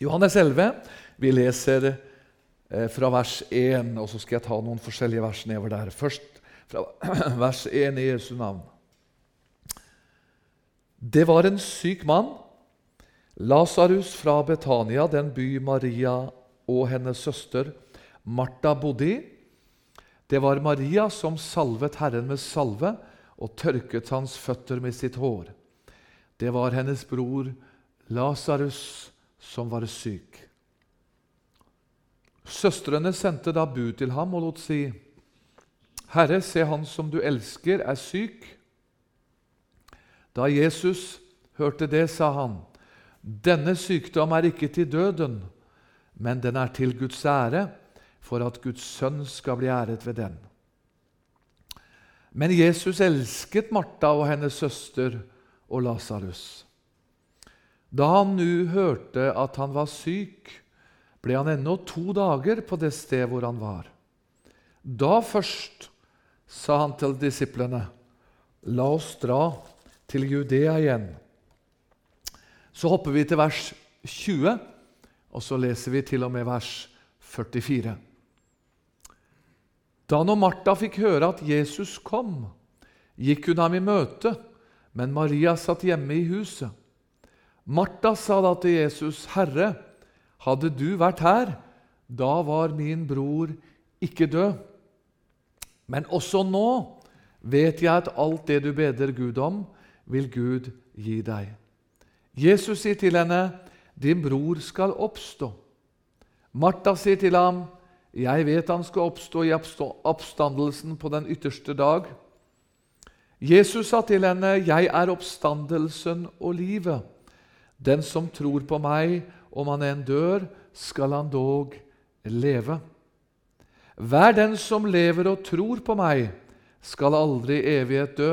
Johannes 11. Vi leser eh, fra vers 1, og så skal jeg ta noen forskjellige vers nedover der. Først fra vers 1 i Jesu navn. Det var en syk mann, Lasarus fra Betania, den by Maria og hennes søster Martha bodde i. Det var Maria som salvet Herren med salve og tørket hans føtter med sitt hår. Det var hennes bror Lasarus som var syk. Søstrene sendte da bud til ham og lot si:" Herre, se han som du elsker, er syk. Da Jesus hørte det, sa han, Denne sykdom er ikke til døden, men den er til Guds ære, for at Guds sønn skal bli æret ved den. Men Jesus elsket Martha og hennes søster og Lasarus. Da han nå hørte at han var syk, ble han ennå to dager på det sted hvor han var. Da først sa han til disiplene, la oss dra til Judea igjen. Så hopper vi til vers 20, og så leser vi til og med vers 44. Da når Martha fikk høre at Jesus kom, gikk hun ham i møte, men Maria satt hjemme i huset. Martha sa da til Jesus, 'Herre, hadde du vært her, da var min bror ikke død.' Men også nå vet jeg at alt det du beder Gud om, vil Gud gi deg. Jesus sier til henne, 'Din bror skal oppstå.' Martha sier til ham, 'Jeg vet han skal oppstå i oppstandelsen på den ytterste dag.' Jesus sa til henne, 'Jeg er oppstandelsen og livet.' Den som tror på meg, om han enn dør, skal han dog leve. Hver den som lever og tror på meg, skal aldri i evighet dø.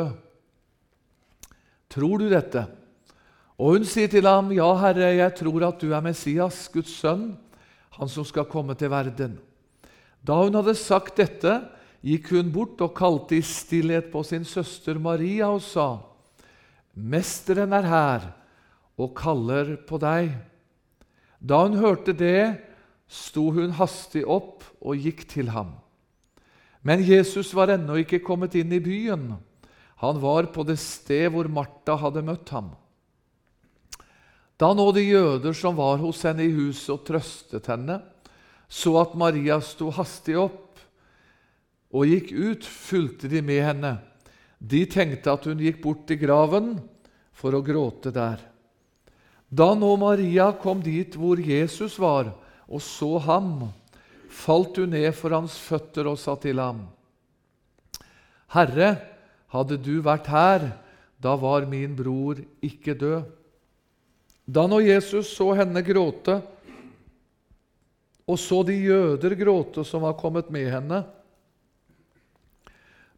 Tror du dette? Og hun sier til ham, Ja, Herre, jeg tror at du er Messias, Guds sønn, han som skal komme til verden. Da hun hadde sagt dette, gikk hun bort og kalte i stillhet på sin søster Maria og sa, Mesteren er her og kaller på deg. Da hun hørte det, sto hun hastig opp og gikk til ham. Men Jesus var ennå ikke kommet inn i byen. Han var på det sted hvor Martha hadde møtt ham. Da nå de jøder som var hos henne i huset og trøstet henne, så at Maria sto hastig opp og gikk ut, fulgte de med henne. De tenkte at hun gikk bort til graven for å gråte der. Da nå Maria kom dit hvor Jesus var, og så ham, falt hun ned for hans føtter og sa til ham, Herre, hadde du vært her, da var min bror ikke død. Da når Jesus så henne gråte, og så de jøder gråte som var kommet med henne,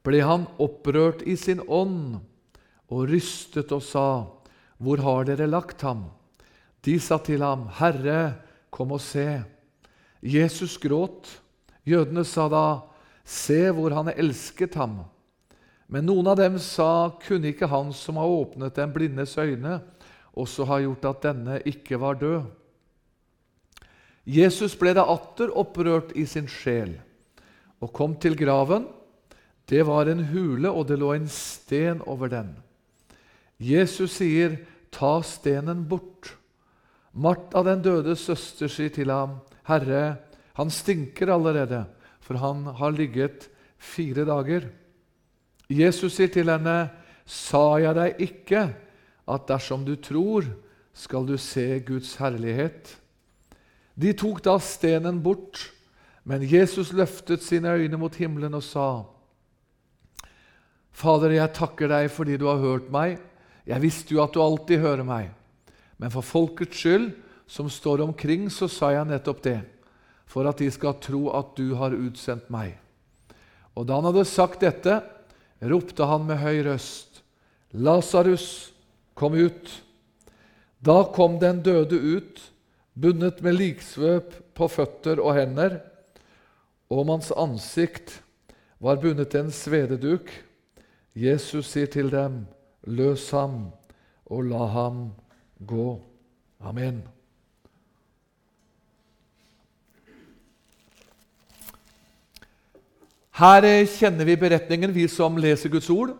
ble han opprørt i sin ånd og rystet og sa, Hvor har dere lagt ham? De sa til ham, 'Herre, kom og se.' Jesus gråt. Jødene sa da, 'Se hvor han elsket ham.' Men noen av dem sa, 'Kunne ikke han som har åpnet den blindes øyne, også ha gjort at denne ikke var død?' Jesus ble da atter opprørt i sin sjel og kom til graven. Det var en hule, og det lå en sten over den. Jesus sier, 'Ta stenen bort.' Martha, den døde søster, sier til ham, 'Herre, han stinker allerede, for han har ligget fire dager.' Jesus sier til henne, 'Sa jeg deg ikke at dersom du tror, skal du se Guds herlighet?' De tok da stenen bort, men Jesus løftet sine øyne mot himmelen og sa, 'Fader, jeg takker deg fordi du har hørt meg.' 'Jeg visste jo at du alltid hører meg.' Men for folkets skyld, som står omkring, så sa jeg nettopp det, for at de skal tro at du har utsendt meg. Og da han hadde sagt dette, ropte han med høy røst, Lasarus, kom ut. Da kom den døde ut, bundet med liksvøp på føtter og hender, og om hans ansikt var bundet en svededuk. Jesus sier til dem, løs ham og la ham gå gå. Amen. Her eh, kjenner vi beretningen, vi som leser Guds ord.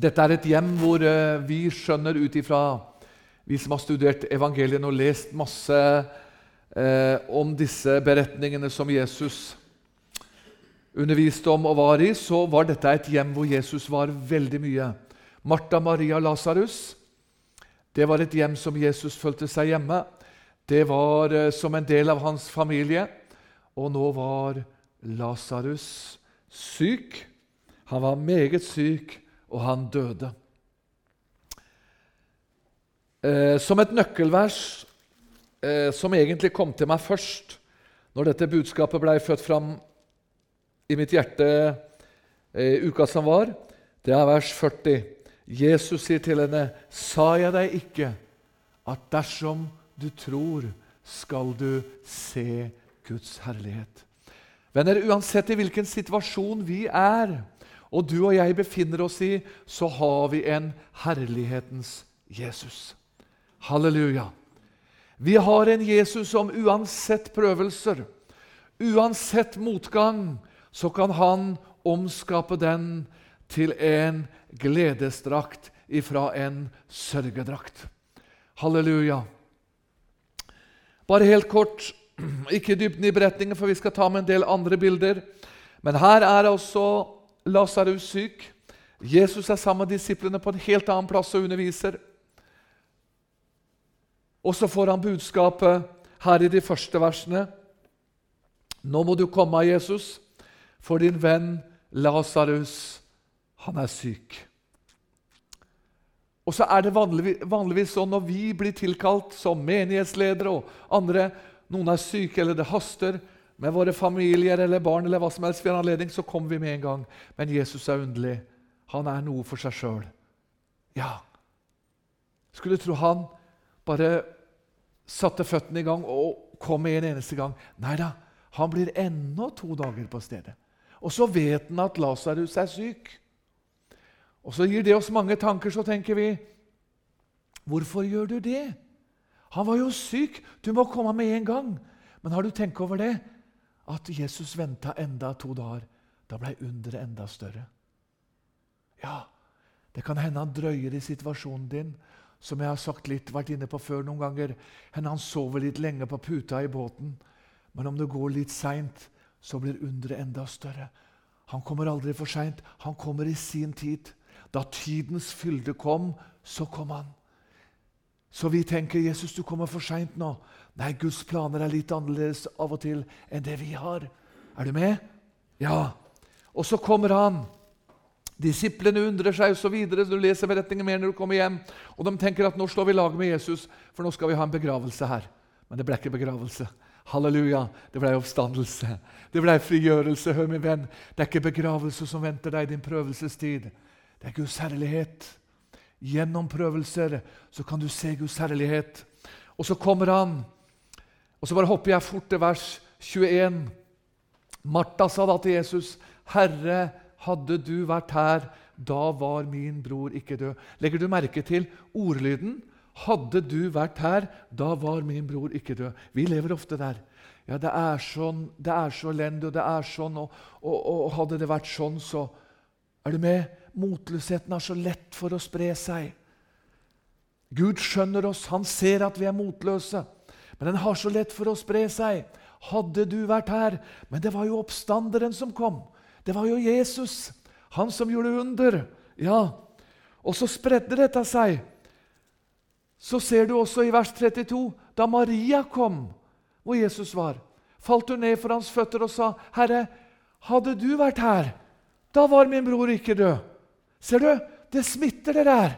Dette er et hjem hvor eh, vi skjønner ut ifra, vi som har studert evangeliene og lest masse eh, om disse beretningene som Jesus underviste om og var i, så var dette et hjem hvor Jesus var veldig mye. Martha, Maria, Lasarus det var et hjem som Jesus følte seg hjemme. Det var eh, som en del av hans familie. Og nå var Lasarus syk. Han var meget syk, og han døde. Eh, som et nøkkelvers eh, som egentlig kom til meg først når dette budskapet ble født fram i mitt hjerte i uka som var, det er vers 40. Jesus sier til henne, 'Sa jeg deg ikke at dersom du tror, skal du se Guds herlighet?' Venner, uansett i hvilken situasjon vi er, og du og jeg befinner oss i, så har vi en herlighetens Jesus. Halleluja. Vi har en Jesus som uansett prøvelser, uansett motgang, så kan han omskape den til en gledesdrakt ifra en sørgedrakt. Halleluja. Bare helt kort Ikke dybden i beretningen, for vi skal ta med en del andre bilder. Men her er altså Lasarus syk. Jesus er sammen med disiplene på en helt annen plass og underviser. Og så får han budskapet her i de første versene. Nå må du komme, Jesus, for din venn Lasarus, han er syk. Og så er det vanligvis, vanligvis sånn når vi blir tilkalt som menighetsledere og andre noen er syke, eller det haster med våre familier eller barn, eller hva som helst, vi har anledning, så kommer vi med en gang. Men Jesus er underlig. Han er noe for seg sjøl. Ja. Skulle tro han bare satte føttene i gang og kom med en eneste gang. Nei da, han blir ennå to dager på stedet. Og så vet han at Lasarus er syk. Og så gir det oss mange tanker, så tenker vi Hvorfor gjør du det? Han var jo syk! Du må komme med en gang! Men har du tenkt over det? At Jesus venta enda to dager. Da ble underet enda større. Ja, det kan hende han drøyer i situasjonen din, som jeg har sagt litt, vært inne på før noen ganger. Hende han sover litt lenge på puta i båten. Men om det går litt seint, så blir underet enda større. Han kommer aldri for seint. Han kommer i sin tid. Da tidens fylde kom, så kom han. Så vi tenker Jesus, du kommer for seint nå. Nei, Guds planer er litt annerledes av og til enn det vi har. Er du med? Ja. Og så kommer han. Disiplene undrer seg osv. Du leser beretningen mer når du kommer hjem. Og de tenker at nå slår vi lag med Jesus, for nå skal vi ha en begravelse her. Men det ble ikke begravelse. Halleluja, det ble oppstandelse. Det ble frigjørelse. Hør, min venn, det er ikke begravelse som venter deg i din prøvelsestid. Det er Guds herlighet. Gjennom prøvelser så kan du se Guds herlighet. Og så kommer han. Og så bare hopper jeg fort til vers 21. Martha sa da til Jesus, 'Herre, hadde du vært her, da var min bror ikke død.' Legger du merke til ordlyden? 'Hadde du vært her, da var min bror ikke død.' Vi lever ofte der. Ja, det er sånn, det er så elendig, og det er sånn, og, og, og hadde det vært sånn, så Er du med? Motløsheten har så lett for å spre seg. Gud skjønner oss, han ser at vi er motløse, men den har så lett for å spre seg. Hadde du vært her Men det var jo oppstanderen som kom. Det var jo Jesus, han som gjorde under. Ja, Og så spredde dette seg. Så ser du også i vers 32, da Maria kom, hvor Jesus var, falt hun ned for hans føtter og sa, 'Herre, hadde du vært her, da var min bror ikke død.' Ser du? Det smitter, det der.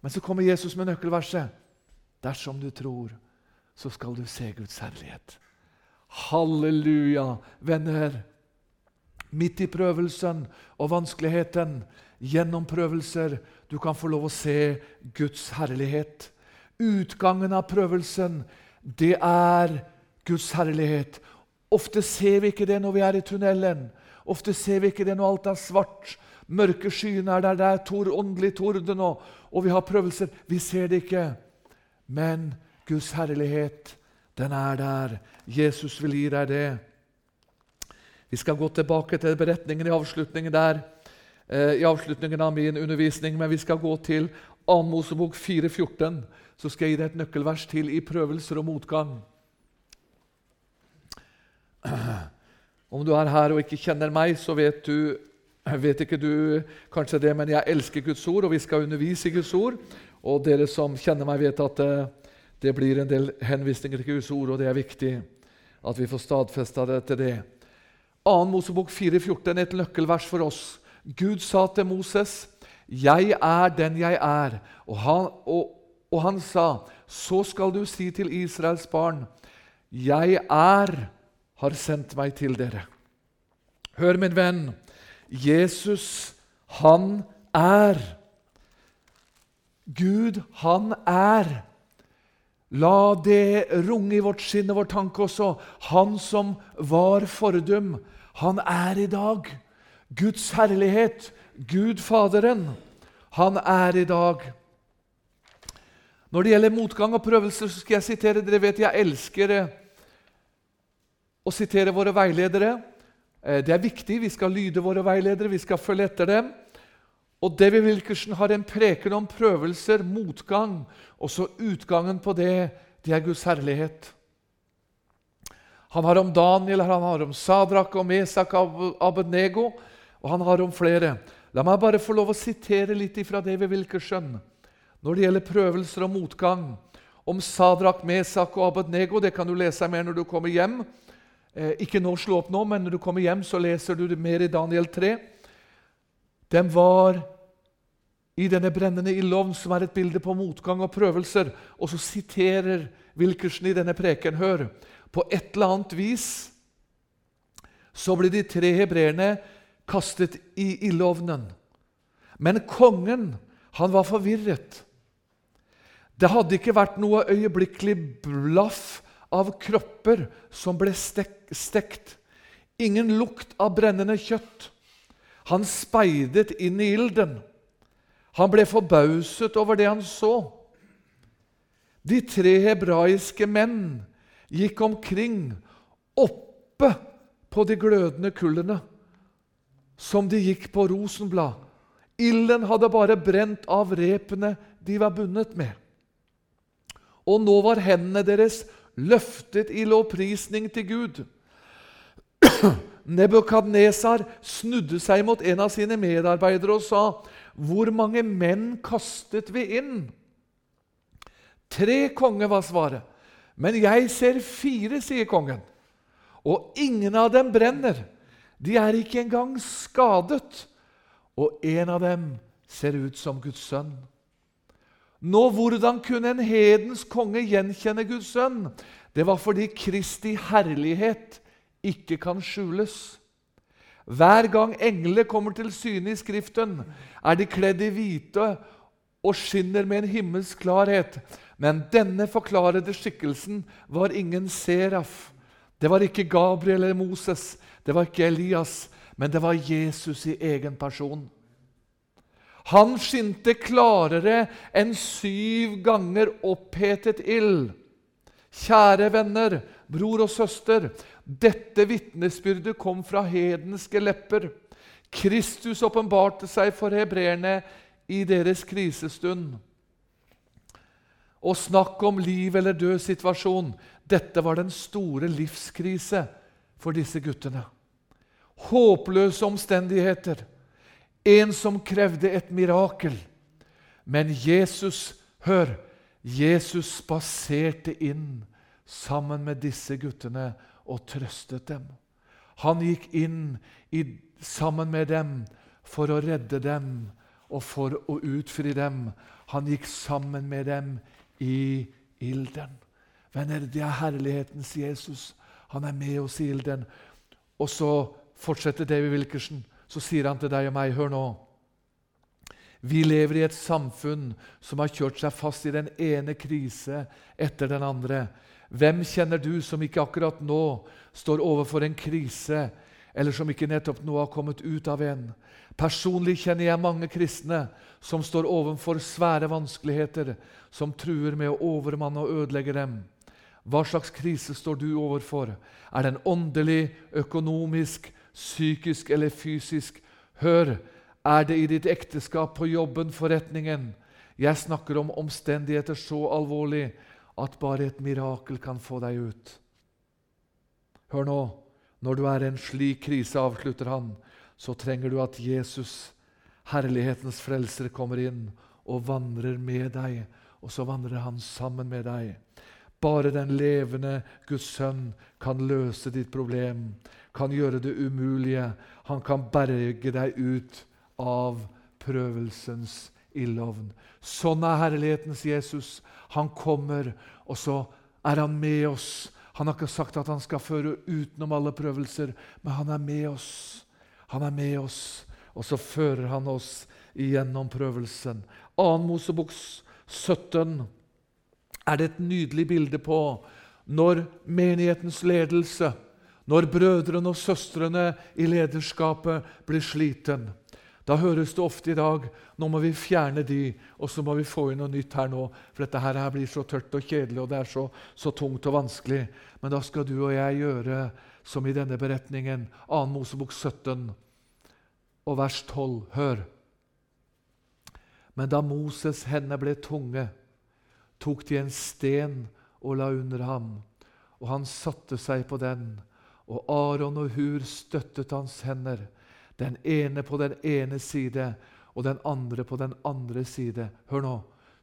Men så kommer Jesus med nøkkelverset. Dersom du tror, så skal du se Guds herlighet. Halleluja, venner. Midt i prøvelsen og vanskeligheten, gjennom prøvelser, du kan få lov å se Guds herlighet. Utgangen av prøvelsen, det er Guds herlighet. Ofte ser vi ikke det når vi er i tunnelen. Ofte ser vi ikke det når alt er svart. Mørke skyene er der, det er tor, åndelig torden, og, og vi har prøvelser. Vi ser det ikke. Men Guds herlighet, den er der. Jesus vil gi deg det. Vi skal gå tilbake til beretningen i avslutningen der, eh, i avslutningen av min undervisning, men vi skal gå til 2. Mosebok 4,14. Så skal jeg gi deg et nøkkelvers til i prøvelser og motgang. Om du er her og ikke kjenner meg, så vet du vet ikke du kanskje det, men jeg elsker Guds ord, og vi skal undervise i Guds ord. Og dere som kjenner meg, vet at det, det blir en del henvisninger til Guds ord, og det er viktig at vi får stadfesta det til det. 2. Mosebok 4,14 et nøkkelvers for oss. Gud sa til Moses, 'Jeg er den jeg er.' Og han, og, og han sa, 'Så skal du si til Israels barn:" 'Jeg er, har sendt meg til dere.' Hør, min venn. Jesus, han er. Gud, han er. La det runge i vårt sinn og vår tanke også. Han som var fordum, han er i dag. Guds herlighet, Gud Faderen, han er i dag. Når det gjelder motgang og prøvelser, så skal jeg sitere Dere vet jeg elsker å sitere våre veiledere. Eh, det er viktig. Vi skal lyde våre veiledere, vi skal følge etter dem. Og David Wilkerson har en preken om prøvelser, motgang. Også utgangen på det, det er Guds herlighet. Han har om Daniel, han har om Sadrak og Mesak og Abednego, og han har om flere. La meg bare få lov å sitere litt ifra David Wilkerson når det gjelder prøvelser og motgang. Om Sadrak, Mesak og Abednego. Det kan du lese mer når du kommer hjem. Eh, ikke nå slå opp nå, men når du kommer hjem, så leser du mer i Daniel 3. De var i denne brennende ildovn, som er et bilde på motgang og prøvelser. Og så siterer Wilkerson i denne preken. Hør. På et eller annet vis så ble de tre hebreerne kastet i ildovnen. Men kongen, han var forvirret. Det hadde ikke vært noe øyeblikkelig blaff av kropper som ble stekt. Ingen lukt av brennende kjøtt. Han speidet inn i ilden. Han ble forbauset over det han så. De tre hebraiske menn gikk omkring oppe på de glødende kullene, som de gikk på rosenblad. Ilden hadde bare brent av repene de var bundet med. Og nå var hendene deres løftet i lovprisning til Gud. Nebukadnesar snudde seg mot en av sine medarbeidere og sa, 'Hvor mange menn kastet vi inn?' Tre konger var svaret. 'Men jeg ser fire', sier kongen. 'Og ingen av dem brenner. De er ikke engang skadet.' Og en av dem ser ut som Guds sønn. Nå, hvordan kunne en hedens konge gjenkjenne Guds sønn? Det var fordi Kristi herlighet ikke kan skjules. Hver gang engler kommer til syne i Skriften, er de kledd i hvite og skinner med en himmelsk klarhet. Men denne forklarede skikkelsen var ingen seraf. Det var ikke Gabriel eller Moses, det var ikke Elias, men det var Jesus i egen person. Han skinte klarere enn syv ganger opphetet ild. Kjære venner, bror og søster, dette vitnesbyrdet kom fra hedenske lepper. Kristus åpenbarte seg for hebreerne i deres krisestund. Og snakk om liv eller død situasjon. Dette var den store livskrise for disse guttene. Håpløse omstendigheter. En som krevde et mirakel. Men Jesus, hør, Jesus spaserte inn sammen med disse guttene og trøstet dem. Han gikk inn i, sammen med dem for å redde dem og for å utfri dem. Han gikk sammen med dem i ilden. Venner, det er herlighetens Jesus. Han er med oss i ilden. Og så fortsetter David Wilkerson. Så sier han til deg og meg, hør nå. Vi lever i et samfunn som har kjørt seg fast i den ene krise etter den andre. Hvem kjenner du som ikke akkurat nå står overfor en krise, eller som ikke nettopp nå har kommet ut av en? Personlig kjenner jeg mange kristne som står overfor svære vanskeligheter, som truer med å overmanne og ødelegge dem. Hva slags krise står du overfor? Er den åndelig, økonomisk, psykisk eller fysisk? Hør, er det i ditt ekteskap, på jobben, forretningen? Jeg snakker om omstendigheter så alvorlig at bare et mirakel kan få deg ut. Hør nå, når du er i en slik krise, avslutter han, så trenger du at Jesus, herlighetens frelser, kommer inn og vandrer med deg, og så vandrer han sammen med deg. Bare den levende Guds sønn kan løse ditt problem, kan gjøre det umulige. Han kan berge deg ut av prøvelsens ildovn. Sånn er herlighetens Jesus. Han kommer, og så er han med oss. Han har ikke sagt at han skal føre utenom alle prøvelser, men han er med oss. Han er med oss, og så fører han oss igjennom prøvelsen. 2. Moseboks 17 er det et nydelig bilde på når menighetens ledelse, når brødrene og søstrene i lederskapet blir sliten. Da høres det ofte i dag nå må vi fjerne de, og så må vi få inn noe nytt her nå. For dette her blir så tørt og kjedelig, og det er så, så tungt og vanskelig. Men da skal du og jeg gjøre som i denne beretningen, 2. Mosebok 17 og vers 12. Hør. Men da Moses' hender ble tunge, tok de en sten og la under ham, og han satte seg på den. Og Aron og Hur støttet hans hender, den ene på den ene side og den andre på den andre side. Hør nå.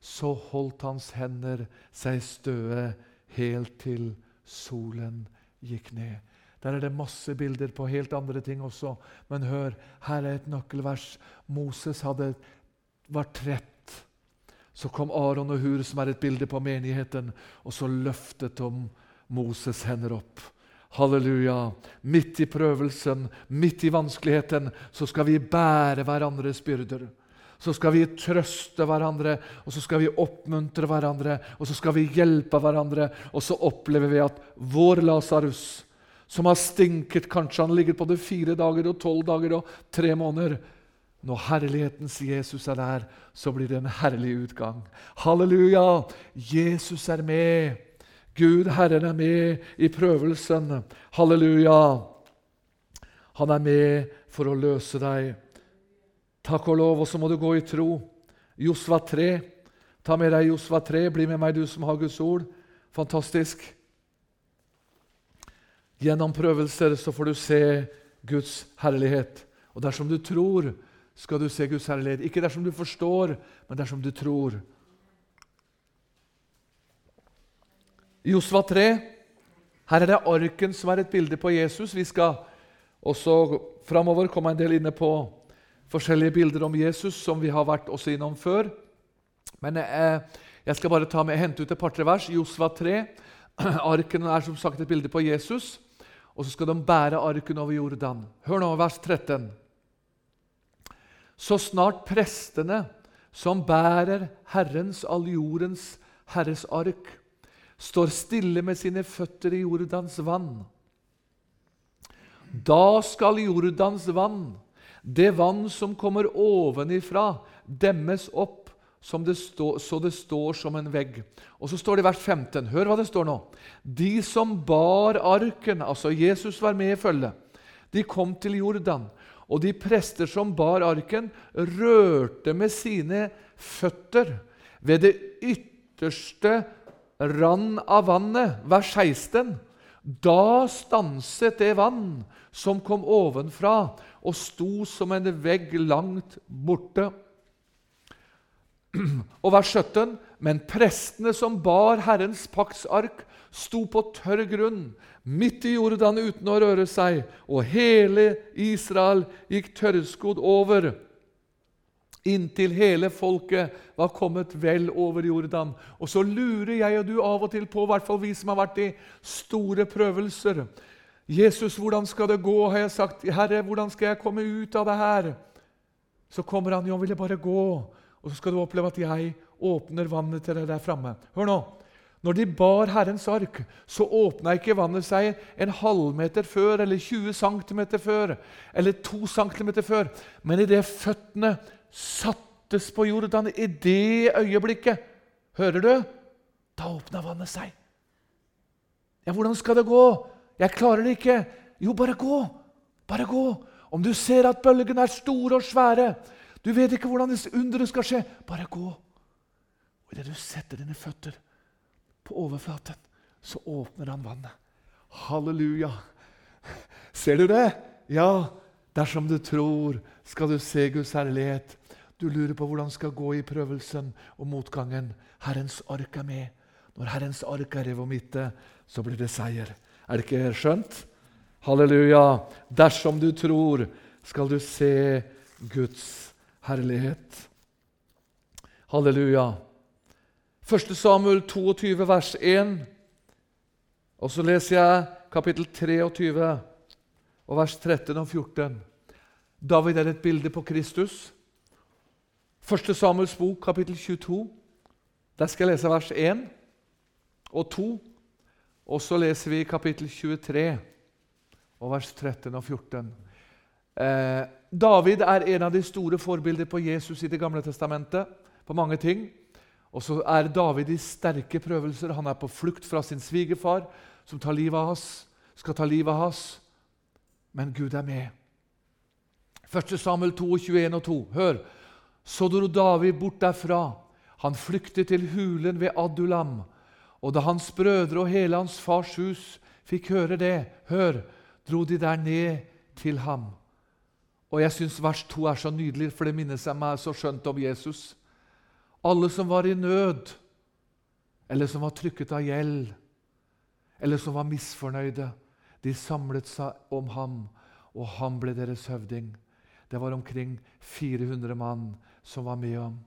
Så holdt hans hender seg støe helt til solen gikk ned. Der er det masse bilder på helt andre ting også. Men hør, her er et nøkkelvers. Moses hadde, var trett så kom Aron og Hur, som er et bilde på menigheten, og så løftet de Moses hender opp. Halleluja. Midt i prøvelsen, midt i vanskeligheten, så skal vi bære hverandres byrder. Så skal vi trøste hverandre, og så skal vi oppmuntre hverandre, og så skal vi hjelpe hverandre. Og så opplever vi at vår Lasarus, som har stinket Kanskje han ligger på det fire dager og tolv dager og tre måneder. Når herlighetens Jesus er der, så blir det en herlig utgang. Halleluja! Jesus er med. Gud, Herren, er med i prøvelsen. Halleluja! Han er med for å løse deg. Takk og lov, og så må du gå i tro. Josva 3. Ta med deg Josva 3. Bli med meg, du som har Guds ord. Fantastisk. Gjennom prøvelser så får du se Guds herlighet. Og dersom du tror, skal du se Guds herlighet. Ikke dersom du forstår, men dersom du tror. Josva 3. Her er det arken som er et bilde på Jesus. Vi skal også framover komme en del inne på forskjellige bilder om Jesus som vi har vært også innom før. Men eh, jeg skal bare ta med, hente ut et par-tre vers. Josva 3. Arken er som sagt et bilde på Jesus. Og så skal de bære arken over Jordan. Hør nå, vers 13. Så snart prestene som bærer Herrens, all jordens Herres ark, står stille med sine føtter i Jordans vann. Da skal Jordans vann, det vann som kommer ovenifra, demmes opp det stå, så det står som en vegg. Og så står det i vers 15. Hør hva det står nå. De som bar arken, altså Jesus var med i følget, de kom til Jordan. Og de prester som bar arken, rørte med sine føtter ved det ytterste rand av vannet, vers 16. Da stanset det vann som kom ovenfra, og sto som en vegg langt borte. Og vers 17.: Men prestene som bar Herrens paktsark, sto på tørr grunn midt i Jordan uten å røre seg, og hele Israel gikk tørrskodd over inntil hele folket var kommet vel over Jordan. Og så lurer jeg og du av og til på, i hvert fall vi som har vært i store prøvelser Jesus, hvordan skal det gå? har jeg sagt. Herre, hvordan skal jeg komme ut av det her? Så kommer han, jo, vil jeg bare gå. Og så skal du oppleve at jeg åpner vannet til deg der framme. Hør nå. Når de bar Herrens ark, så åpna ikke vannet seg en halvmeter før eller 20 cm før eller 2 cm før. Men idet føttene sattes på Jordan, i det øyeblikket Hører du? Da åpna vannet seg. Ja, hvordan skal det gå? Jeg klarer det ikke. Jo, bare gå. Bare gå. Om du ser at bølgene er store og svære, du vet ikke hvordan underet skal skje, bare gå. Og idet du setter dine føtter på overflaten, så åpner han vannet. Halleluja. Ser du det? Ja, dersom du tror, skal du se Guds herlighet. Du lurer på hvordan det skal gå i prøvelsen og motgangen. Herrens ark er med. Når Herrens ark er i vår midte, så blir det seier. Er det ikke skjønt? Halleluja. Dersom du tror, skal du se Guds herlighet. Halleluja. 1. Samuel 22, vers 1. Og så leser jeg kapittel 23 og vers 13 og 14. David er et bilde på Kristus. 1. Samuels bok, kapittel 22. Der skal jeg lese vers 1 og 2. Og så leser vi kapittel 23 og vers 13 og 14. Eh, David er en av de store forbilder på Jesus i Det gamle testamentet. på mange ting. Og så er David i sterke prøvelser. Han er på flukt fra sin svigerfar, som tar livet av hans, skal ta livet av hans. Men Gud er med. 1. Samuel 2, 21 og 2. Hør. Så dro David bort derfra. Han flyktet til hulen ved Adulam. Og da hans brødre og hele hans fars hus fikk høre det, hør, dro de der ned til ham. Og jeg syns vers 2 er så nydelig, for det minner seg meg så skjønt om Jesus. Alle som var i nød, eller som var trykket av gjeld, eller som var misfornøyde, de samlet seg om ham, og han ble deres høvding. Det var omkring 400 mann som var med ham.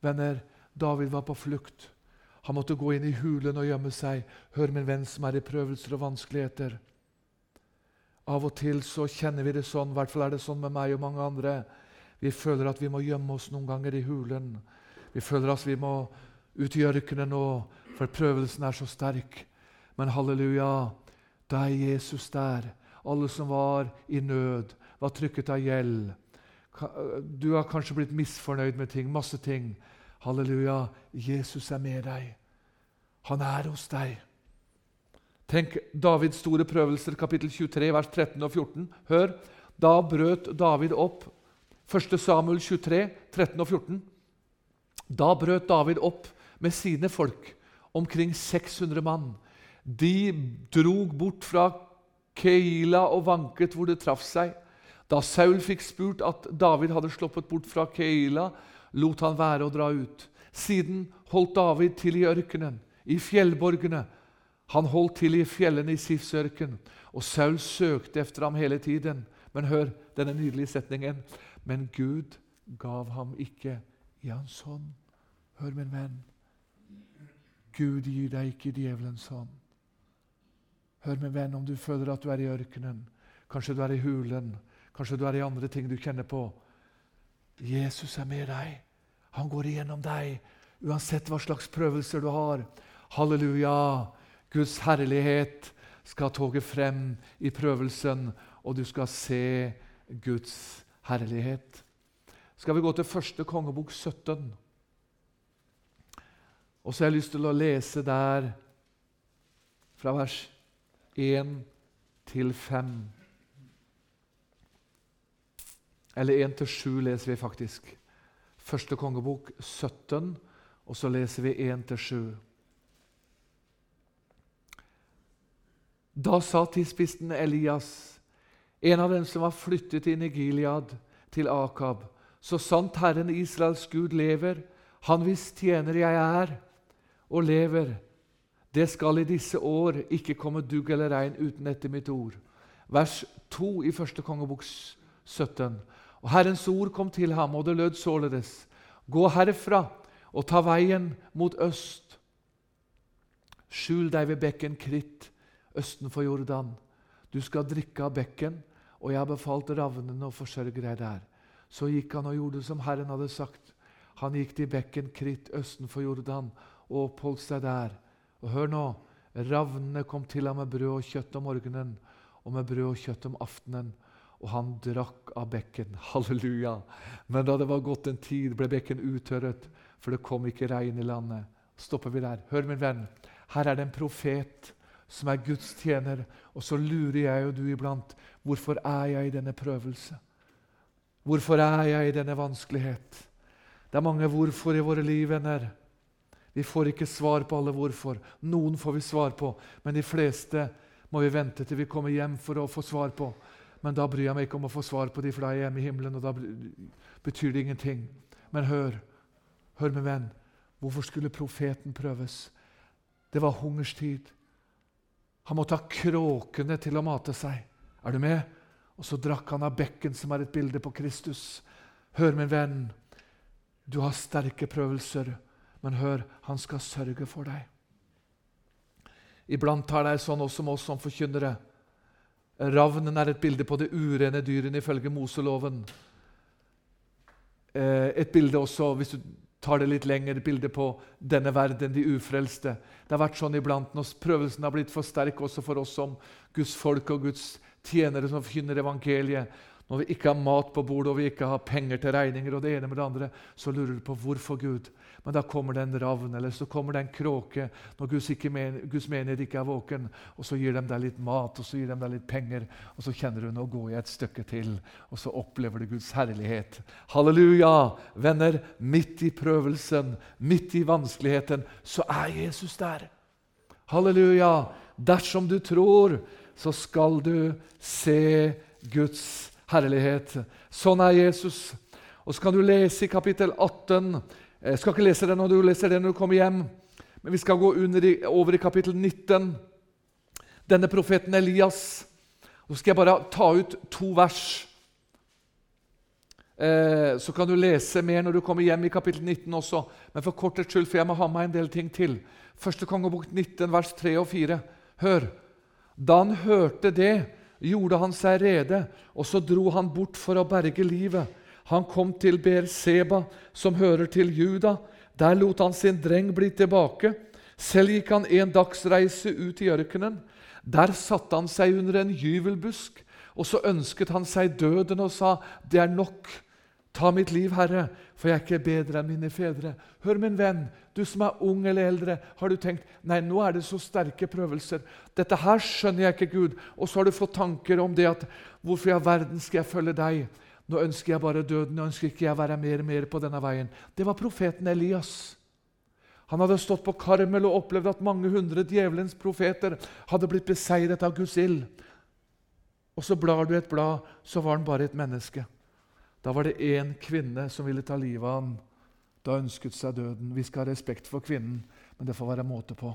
Venner, David var på flukt. Han måtte gå inn i hulen og gjemme seg. Hør, min venn som er i prøvelser og vanskeligheter. Av og til så kjenner vi det sånn, i hvert fall er det sånn med meg og mange andre. Vi føler at vi må gjemme oss noen ganger i hulen. Vi føler at vi må ut i ørkenen nå, for prøvelsen er så sterk. Men halleluja, da er Jesus der. Alle som var i nød, var trykket av gjeld. Du har kanskje blitt misfornøyd med ting, masse ting. Halleluja, Jesus er med deg. Han er hos deg. Tenk Davids store prøvelser, kapittel 23, vers 13 og 14. Hør, da brøt David opp 1. Samuel 23, 13 og 14. Da brøt David opp med sine folk, omkring 600 mann. De drog bort fra Keila og vanket hvor det traff seg. Da Saul fikk spurt at David hadde sluppet bort fra Keila, lot han være å dra ut. Siden holdt David til i ørkenen, i fjellborgene. Han holdt til i fjellene i Sifsørken, og Saul søkte efter ham hele tiden. Men hør denne nydelige setningen. Men Gud gav ham ikke i hans hånd. Hør, min venn. Gud gir deg ikke djevelens hånd. Hør, min venn, om du føler at du er i ørkenen, kanskje du er i hulen, kanskje du er i andre ting du kjenner på. Jesus er med deg. Han går igjennom deg, uansett hva slags prøvelser du har. Halleluja! Guds herlighet skal toge frem i prøvelsen, og du skal se Guds herlighet skal vi gå til første kongebok 17. Og så har jeg lyst til å lese der fra vers 1 til 5. Eller 1-7 leser vi faktisk. Første kongebok 17, og så leser vi 1-7. Da sa tidsspisten Elias, en av dem som var flyttet inn i Gilead, til Akab så sant Herren Israels Gud lever, Han hvis tjener jeg er og lever, det skal i disse år ikke komme dugg eller regn uten etter mitt ord. Vers 2 i første kongebok 17. Og Herrens ord kom til ham, og det lød således.: Gå herfra og ta veien mot øst. Skjul deg ved bekken Kritt, østen for Jordan. Du skal drikke av bekken, og jeg har befalt ravnene å forsørge deg der. Så gikk han og gjorde som Herren hadde sagt. Han gikk til bekken Kritt østen for Jordan og oppholdt seg der. Og hør nå, ravnene kom til ham med brød og kjøtt om morgenen og med brød og kjøtt om aftenen. Og han drakk av bekken. Halleluja! Men da det var gått en tid, ble bekken uttørret, for det kom ikke regn i landet. Stopper vi der. Hør, min venn. Her er det en profet som er Guds tjener. Og så lurer jeg og du iblant hvorfor er jeg i denne prøvelse? Hvorfor er jeg i denne vanskelighet? Det er mange hvorfor i våre liv, venner. Vi får ikke svar på alle hvorfor. Noen får vi svar på, men de fleste må vi vente til vi kommer hjem for å få svar på. Men da bryr jeg meg ikke om å få svar på de, for da er jeg hjemme i himmelen, og da betyr det ingenting. Men hør, hør min venn, hvorfor skulle profeten prøves? Det var hungerstid. Han måtte ha kråkene til å mate seg. Er du med? Og så drakk han av bekken, som er et bilde på Kristus. Hør, min venn, du har sterke prøvelser, men hør, han skal sørge for deg. Iblant tar det sånn også med oss som forkynnere. Ravnen er et bilde på det urene dyrene ifølge Moseloven. Eh, et bilde også, hvis du tar det litt lenger, bilde på denne verden, de ufrelste. Det har vært sånn iblant når prøvelsen har blitt for sterk også for oss som Guds folk og Guds tjenere som forkynner evangeliet. Når vi ikke har mat på bordet og vi ikke har penger til regninger, og det ene med det andre, så lurer du på hvorfor Gud. Men da kommer det en ravn eller så kommer det en kråke når Guds, men, Guds menighet ikke er våken. Og så gir de deg litt mat og så gir de deg litt penger, og så kjenner du nå går jeg et stykke til. Og så opplever du Guds herlighet. Halleluja! Venner, midt i prøvelsen, midt i vanskeligheten, så er Jesus der. Halleluja! Dersom du tror, så skal du se Guds herlighet. Sånn er Jesus. Og så kan du lese i kapittel 18 jeg skal ikke lese det når du leser det når du kommer hjem, men vi skal gå i, over i kapittel 19. Denne profeten Elias. Så skal jeg bare ta ut to vers. Eh, så kan du lese mer når du kommer hjem i kapittel 19 også. Men for kortets skyld, for jeg må ha med en del ting til. Første kongebok 19, vers 3 og 4. Hør. Da han hørte det, gjorde han seg rede, og så dro han bort for å berge livet. Han kom til Berseba, som hører til Juda. Der lot han sin dreng bli tilbake. Selv gikk han en dagsreise ut i ørkenen. Der satte han seg under en gyvelbusk, og så ønsket han seg døden og sa, 'Det er nok. Ta mitt liv, Herre, for jeg er ikke bedre enn mine fedre.' Hør, min venn, du som er ung eller eldre, har du tenkt, 'Nei, nå er det så sterke prøvelser.' 'Dette her skjønner jeg ikke, Gud.' Og så har du fått tanker om det at 'Hvorfor i all verden skal jeg følge deg?' Nå ønsker jeg bare døden, nå ønsker ikke jeg å være mer og mer på denne veien. Det var profeten Elias. Han hadde stått på Karmel og opplevd at mange hundre djevelens profeter hadde blitt beseiret av Guds ild. Og så blar du et blad, så var han bare et menneske. Da var det én kvinne som ville ta livet av ham. Da ønsket seg døden. Vi skal ha respekt for kvinnen, men det får være måte på.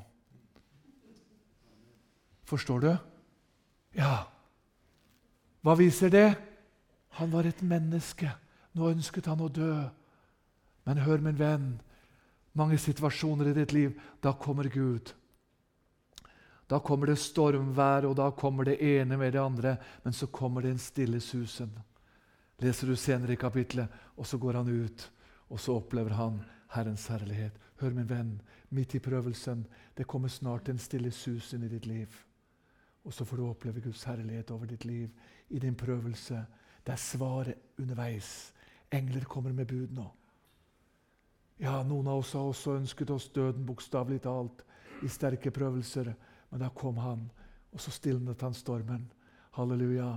Forstår du? Ja. Hva viser det? Han var et menneske. Nå ønsket han å dø. Men hør, min venn, mange situasjoner i ditt liv, da kommer Gud. Da kommer det stormvær, og da kommer det ene med det andre. Men så kommer det en stille susen. Leser du senere i kapitlet, og så går han ut, og så opplever han Herrens herlighet. Hør, min venn, midt i prøvelsen, det kommer snart en stille susen i ditt liv. Og så får du oppleve Guds herlighet over ditt liv i din prøvelse det er svaret underveis. Engler kommer med bud nå. Ja, Noen av oss har også ønsket oss døden, bokstavelig talt, i sterke prøvelser. Men da kom han, og så stilnet han stormen. Halleluja.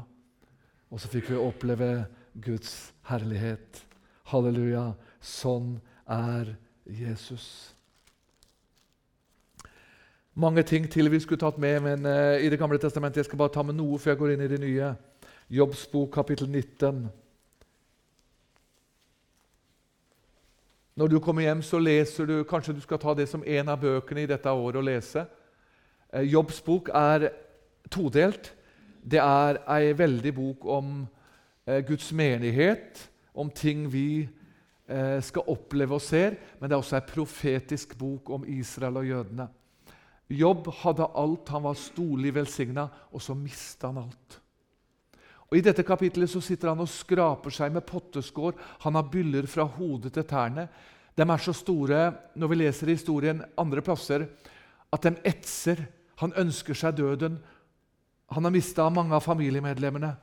Og så fikk vi oppleve Guds herlighet. Halleluja. Sånn er Jesus. Mange ting til vi skulle tatt med men uh, i Det gamle testamentet. Jeg skal bare ta med noe før jeg går inn i det nye. Jobbs bok, kapittel 19. Når du kommer hjem, så leser du Kanskje du skal ta det som en av bøkene i dette året å lese. Eh, Jobbs bok er todelt. Det er ei veldig bok om Guds menighet, om ting vi eh, skal oppleve og ser, men det er også ei profetisk bok om Israel og jødene. Jobb hadde alt, han var storlig velsigna, og så mista han alt. Og I dette kapittelet så sitter han og skraper seg med potteskår. Han har byller fra hodet til tærne. De er så store når vi leser historien andre plasser, at de etser. Han ønsker seg døden. Han har mista mange av familiemedlemmene.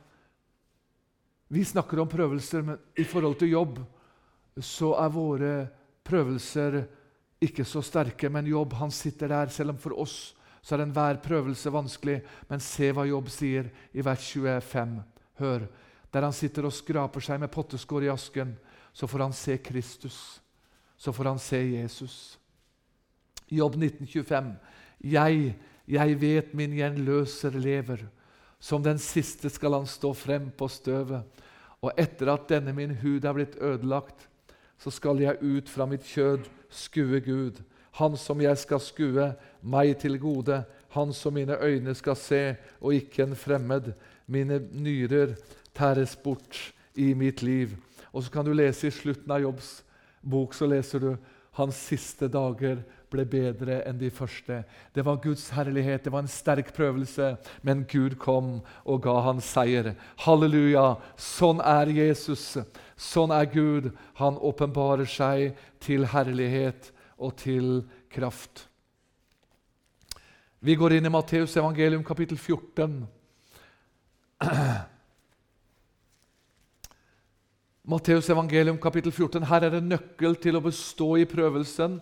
Vi snakker om prøvelser, men i forhold til jobb så er våre prøvelser ikke så sterke. Men jobb han sitter der, selv om for oss så er enhver prøvelse vanskelig. Men se hva Jobb sier i vers 25. Hør. Der han sitter og skraper seg med potteskår i asken, så får han se Kristus. Så får han se Jesus. Jobb 1925. Jeg, jeg vet min gjenløser lever. Som den siste skal han stå frem på støvet. Og etter at denne min hud er blitt ødelagt, så skal jeg ut fra mitt kjød skue Gud. Han som jeg skal skue, meg til gode. Han som mine øyne skal se, og ikke en fremmed. Mine nyrer tæres bort i mitt liv. Og så kan du lese i slutten av Jobbs bok så leser du hans siste dager ble bedre enn de første. Det var Guds herlighet, det var en sterk prøvelse, men Gud kom og ga han seier. Halleluja! Sånn er Jesus. Sånn er Gud. Han åpenbarer seg til herlighet og til kraft. Vi går inn i Matteus evangelium kapittel 14. Matteus evangelium kapittel 14. Her er det nøkkel til å bestå i prøvelsen.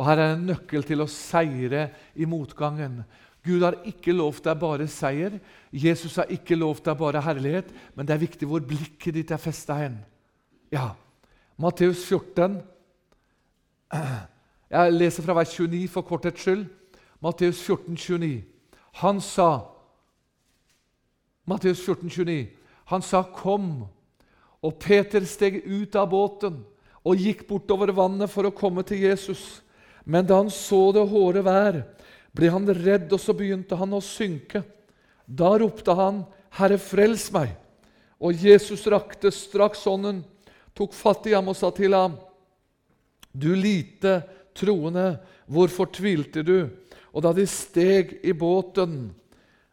Og her er en nøkkel til å seire i motgangen. Gud har ikke lovt deg bare seier. Jesus har ikke lovt deg bare herlighet. Men det er viktig hvor blikket ditt er festa hen. Ja, Matteus 14. Jeg leser fra vers 29 for korthets skyld. Matteus 14, 29. Han sa Matteus 14, 29. Han sa, 'Kom.' Og Peter steg ut av båten og gikk bortover vannet for å komme til Jesus. Men da han så det hårde vær, ble han redd, og så begynte han å synke. Da ropte han, 'Herre, frels meg!' Og Jesus rakte straks hånden, tok fatt i ham og sa til ham, 'Du lite troende, hvorfor tvilte du?' Og da de steg i båten,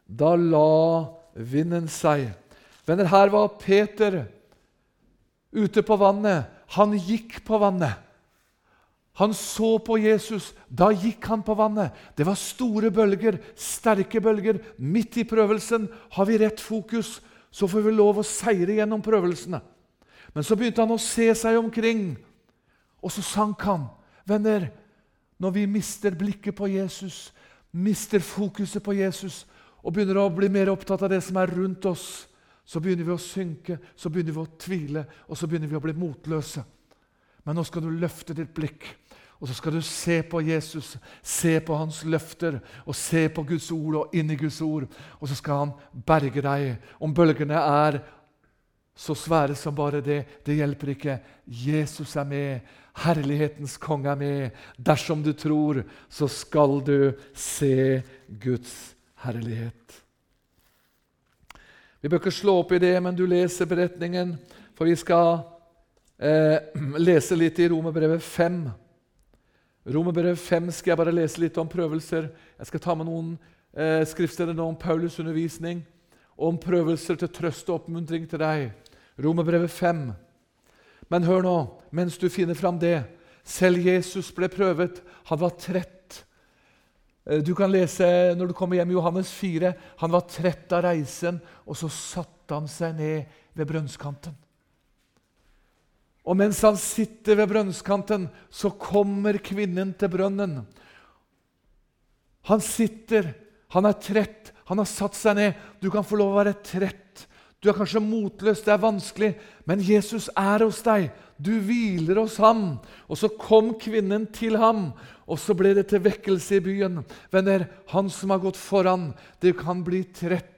da la vinden seg. Venner, her var Peter ute på vannet. Han gikk på vannet. Han så på Jesus. Da gikk han på vannet. Det var store bølger, sterke bølger. Midt i prøvelsen har vi rett fokus, så får vi lov å seire gjennom prøvelsene. Men så begynte han å se seg omkring, og så sank han. Venner, når vi mister blikket på Jesus, mister fokuset på Jesus og begynner å bli mer opptatt av det som er rundt oss, så begynner vi å synke, så begynner vi å tvile, og så begynner vi å bli motløse. Men nå skal du løfte ditt blikk og så skal du se på Jesus, se på hans løfter og se på Guds ord og inn i Guds ord. Og så skal han berge deg. Om bølgene er så svære som bare det, det hjelper ikke. Jesus er med. Herlighetens konge er med. Dersom du tror, så skal du se Guds herlighet. Vi bør ikke slå opp i det, men du leser beretningen, for vi skal eh, lese litt i Romerbrevet 5. Romerbrevet 5 skal jeg bare lese litt om prøvelser. Jeg skal ta med noen eh, skriftsteder nå om Paulus' undervisning og om prøvelser til trøst og oppmuntring til deg. Romerbrevet 5. Men hør nå, mens du finner fram det. Selv Jesus ble prøvet. Han var trett. Eh, du kan lese når du kommer hjem i Johannes 4. Han var trett av reisen, og så satte han seg ned ved brønnskanten. Og mens han sitter ved brønnskanten, så kommer kvinnen til brønnen. Han sitter, han er trett, han har satt seg ned. Du kan få lov å være trett. Du er kanskje motløs, det er vanskelig, men Jesus er hos deg. Du hviler hos ham. Og så kom kvinnen til ham, og så ble det til vekkelse i byen. Venner, han som har gått foran, det kan bli trett.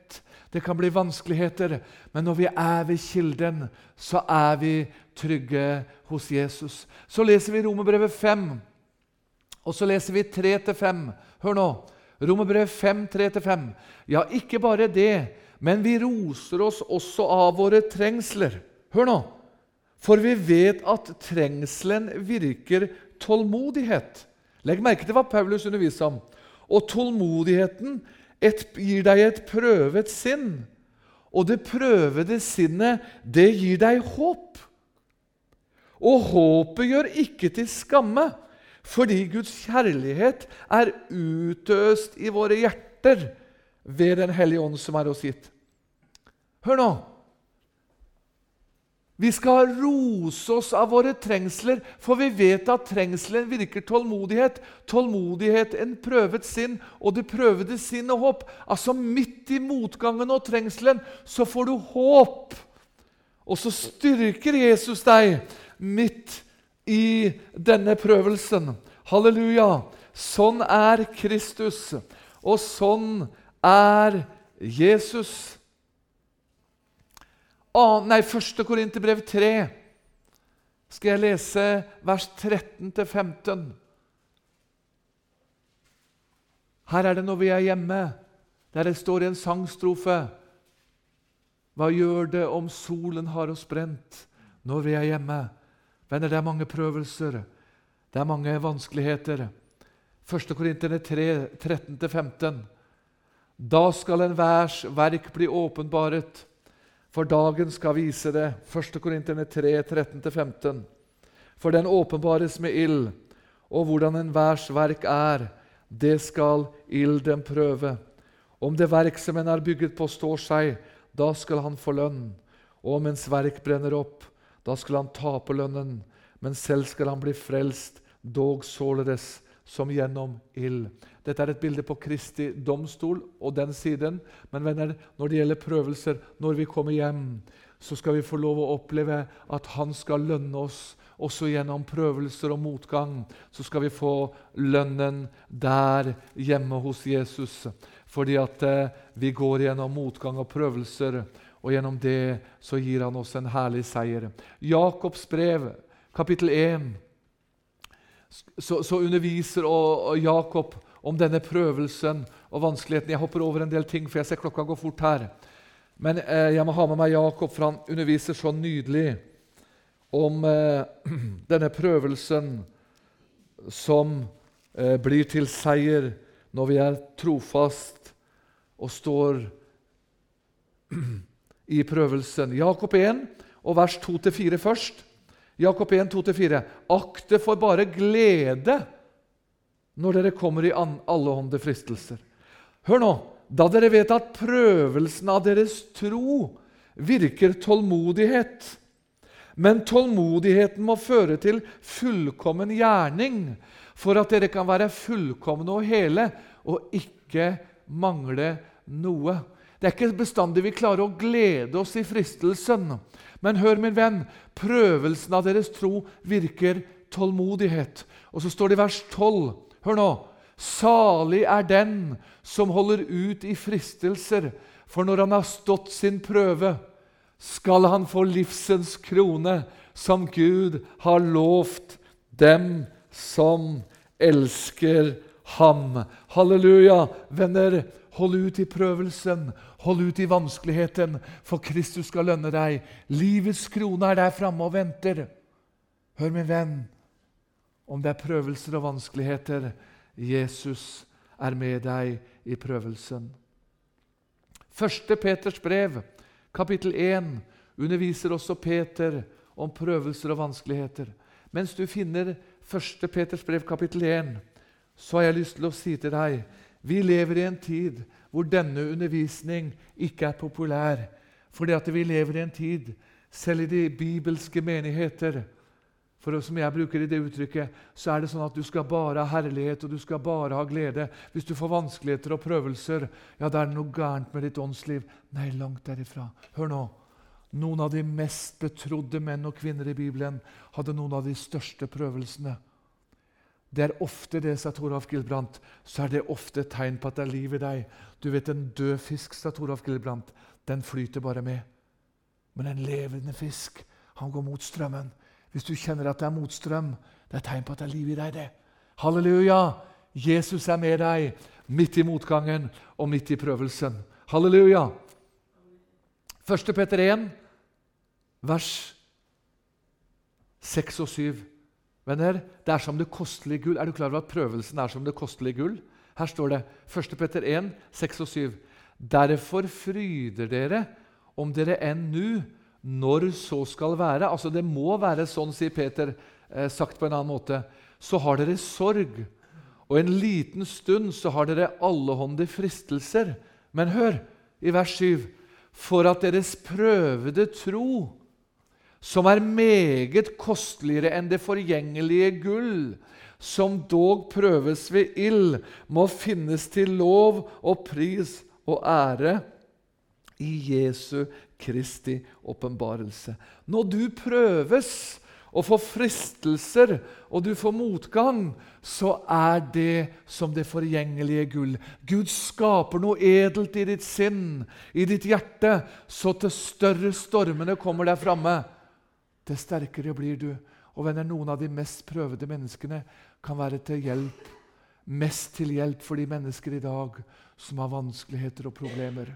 Det kan bli vanskeligheter, men når vi er ved kilden, så er vi trygge hos Jesus. Så leser vi Romerbrevet 5, og så leser vi 3-5. Hør nå. Romerbrevet 5, 3-5. Ja, ikke bare det, men vi roser oss også av våre trengsler. Hør nå. For vi vet at trengselen virker tålmodighet. Legg merke til hva Paulus underviser om. Og tålmodigheten et, gir deg et prøvet sinn. Og det prøvede sinnet, det gir deg håp. Og håpet gjør ikke til skamme, fordi Guds kjærlighet er utøst i våre hjerter ved Den hellige ånd som er oss gitt. Hør nå! Vi skal rose oss av våre trengsler, for vi vet at trengselen virker tålmodighet. Tålmodighet en prøvet sinn, og det prøvede sinn og håp. Altså Midt i motgangen og trengselen så får du håp. Og så styrker Jesus deg midt i denne prøvelsen. Halleluja! Sånn er Kristus, og sånn er Jesus nei, 1. Korinterbrev 3 skal jeg lese vers 13-15. Her er det når vi er hjemme, der det står i en sangstrofe Hva gjør det om solen har oss brent når vi er hjemme? Venner, det er mange prøvelser, det er mange vanskeligheter. 1. Korinterne 3, 13-15. Da skal enhvers verk bli åpenbaret for dagen skal vise det. 1. Korinterne 3, 13-15. For den åpenbares med ild, og hvordan enhvers verk er, det skal ilden prøve. Om det verk som en er bygget på, står seg, da skal han få lønn. Og om ens verk brenner opp, da skal han tape lønnen, men selv skal han bli frelst, dog således som gjennom ild. Dette er et bilde på Kristi domstol og den siden. Men venner, når det gjelder prøvelser, når vi kommer hjem, så skal vi få lov å oppleve at Han skal lønne oss. Også gjennom prøvelser og motgang så skal vi få lønnen der hjemme hos Jesus. Fordi at eh, vi går gjennom motgang og prøvelser, og gjennom det så gir han oss en herlig seier. Jakobs brev, kapittel 1 så, så underviser og, og Jakob om denne prøvelsen og vanskeligheten. Jeg hopper over en del ting, for jeg ser klokka gå fort her. Men eh, jeg må ha med meg Jakob, for han underviser så nydelig om eh, denne prøvelsen som eh, blir til seier når vi er trofast og står i prøvelsen. Jakob 1 og vers 2-4 først. Jakob 1, 2-4. Akt det for bare glede når dere kommer i allehånde fristelser. Hør nå! Da dere vet at prøvelsen av deres tro virker tålmodighet. Men tålmodigheten må føre til fullkommen gjerning, for at dere kan være fullkomne og hele og ikke mangle noe. Det er ikke bestandig vi klarer å glede oss i fristelsen. Men hør, min venn, prøvelsen av deres tro virker tålmodighet. Og så står det i vers 12. Hør nå. Salig er den som holder ut i fristelser, for når han har stått sin prøve, skal han få livsens krone, som Gud har lovt dem som elsker ham. Halleluja! Venner, hold ut i prøvelsen. Hold ut i vanskeligheten, for Kristus skal lønne deg. Livets krone er der framme og venter. Hør, min venn, om det er prøvelser og vanskeligheter Jesus er med deg i prøvelsen. Første Peters brev, kapittel 1, underviser også Peter om prøvelser og vanskeligheter. Mens du finner Første Peters brev, kapittel 1, så har jeg lyst til å si til deg vi lever i en tid hvor denne undervisning ikke er populær. Fordi at vi lever i en tid, selv i de bibelske menigheter for Som jeg bruker i det uttrykket, så er det sånn at du skal bare ha herlighet og du skal bare ha glede. Hvis du får vanskeligheter og prøvelser, ja, da er det noe gærent med ditt åndsliv. Nei, langt derifra. Hør nå. Noen av de mest betrodde menn og kvinner i Bibelen hadde noen av de største prøvelsene. Det er ofte det, sa Toralf Gilbrandt, så er det ofte et tegn på at det er liv i deg. Du vet, En død fisk, sa Toralf Gilbrandt, den flyter bare med. Men en levende fisk, han går mot strømmen. Hvis du kjenner at det er motstrøm, det er tegn på at det er liv i deg. det. Halleluja! Jesus er med deg midt i motgangen og midt i prøvelsen. Halleluja! 1. Peter 1, vers 6 og 7. Venner, det er som det kostelige gull. Er du klar over at prøvelsen er som det kostelige gull? Her står det 1. Petter 1, 6 og 7. Derfor fryder dere om dere enn nå, når så skal være Altså, det må være sånn, sier Peter, eh, sagt på en annen måte. Så har dere sorg, og en liten stund så har dere allehånde fristelser. Men hør, i vers 7.: For at deres prøvede tro som er meget kosteligere enn det forgjengelige gull, som dog prøves ved ild, må finnes til lov og pris og ære i Jesu Kristi åpenbarelse. Når du prøves og får fristelser, og du får motgang, så er det som det forgjengelige gull. Gud skaper noe edelt i ditt sinn, i ditt hjerte, så til større stormene kommer der framme, til sterkere blir du. Og venner, noen av de mest prøvede menneskene kan være til hjelp, mest til hjelp for de mennesker i dag som har vanskeligheter og problemer.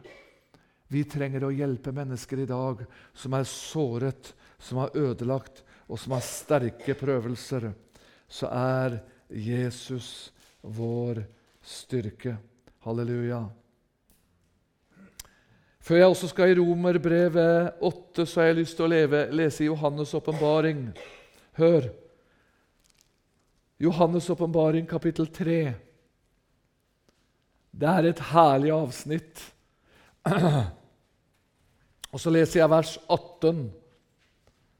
Vi trenger å hjelpe mennesker i dag som er såret, som er ødelagt, og som har sterke prøvelser. Så er Jesus vår styrke. Halleluja. Før jeg også skal i Romerbrevet 8, så har jeg lyst til å leve, lese Johannes' åpenbaring. Hør. Johannes' åpenbaring, kapittel 3. Det er et herlig avsnitt. Og så leser jeg vers 18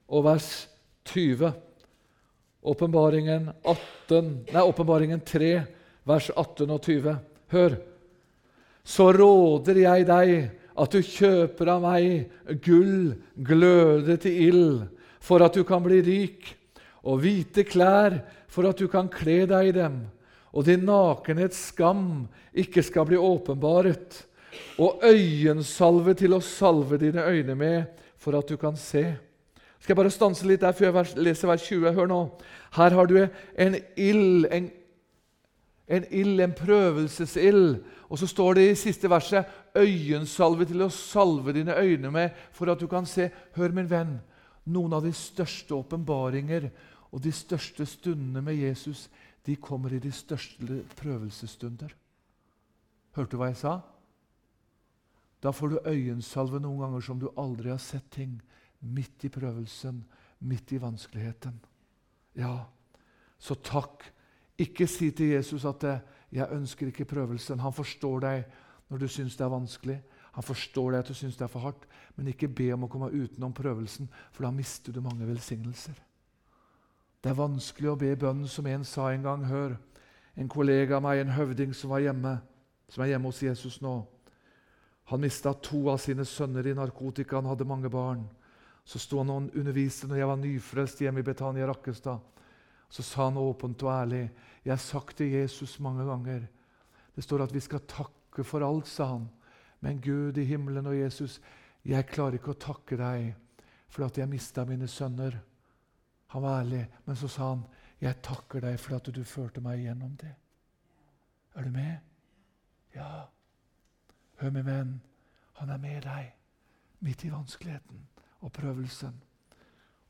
og vers 20. Åpenbaringen 3, vers 18 og 20. Hør. Så råder jeg deg at du kjøper av meg gull glødet til ild, for at du kan bli rik, og hvite klær for at du kan kle deg i dem, og din nakenhets skam ikke skal bli åpenbaret, og øyensalve til å salve dine øyne med, for at du kan se. Skal jeg bare stanse litt der før jeg leser vers 20? Hør nå. Her har du en ild, en, en ild, en prøvelsesild. Og så står det i siste verset 'øyensalve til å salve dine øyne med, for at du kan se'. Hør, min venn, noen av de største åpenbaringer og de største stundene med Jesus de kommer i de største prøvelsesstunder. Hørte du hva jeg sa? Da får du øyensalve noen ganger som du aldri har sett ting midt i prøvelsen, midt i vanskeligheten. Ja, så takk. Ikke si til Jesus at 'jeg ønsker ikke prøvelsen'. Han forstår deg når du syns det er vanskelig. Han forstår deg at du syns det er for hardt. Men ikke be om å komme utenom prøvelsen, for da mister du mange velsignelser. Det er vanskelig å be bønnen som en sa en gang. Hør, en kollega av meg, en høvding som var hjemme, som er hjemme hos Jesus nå. Han mista to av sine sønner i narkotika. Han hadde mange barn. Så sto han og underviste når jeg var nyfrelst hjemme i Betania Rakkestad. Så sa han åpent og ærlig Jeg har sagt til Jesus mange ganger Det står at vi skal takke for alt, sa han. Men Gud i himmelen og Jesus, jeg klarer ikke å takke deg for at jeg mista mine sønner. Han var ærlig, men så sa han, 'Jeg takker deg for at du førte meg gjennom det'. Er du med? Ja. Hør, min venn, han er med deg midt i vanskeligheten og prøvelsen.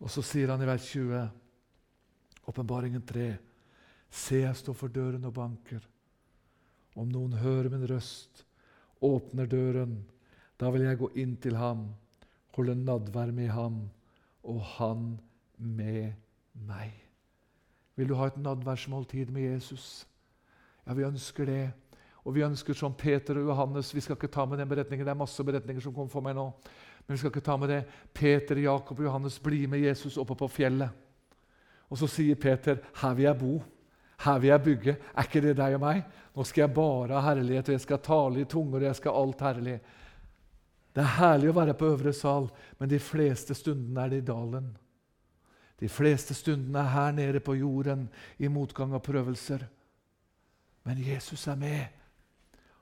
Og så sier han i vers 20, åpenbaringen 3.: Se, jeg står for døren og banker. Om noen hører min røst, åpner døren, da vil jeg gå inn til ham, holde nadvær med ham, og han med meg. Vil du ha et nadværsmåltid med Jesus? Ja, vi ønsker det. Og vi ønsker som Peter og Johannes Vi skal ikke ta med den beretningen. Det er masse beretninger som kommer for meg nå. Men vi skal ikke ta med det. Peter, Jakob og Johannes blir med Jesus oppe på fjellet. Og så sier Peter, 'Her vil jeg bo. Her vil jeg bygge.' Er ikke det deg og meg? Nå skal jeg bare ha herlighet, og jeg skal tale i tunger, og jeg skal alt herlig. Det er herlig å være på øvre sal, men de fleste stundene er det i dalen. De fleste stundene er her nede på jorden, i motgang og prøvelser. Men Jesus er med.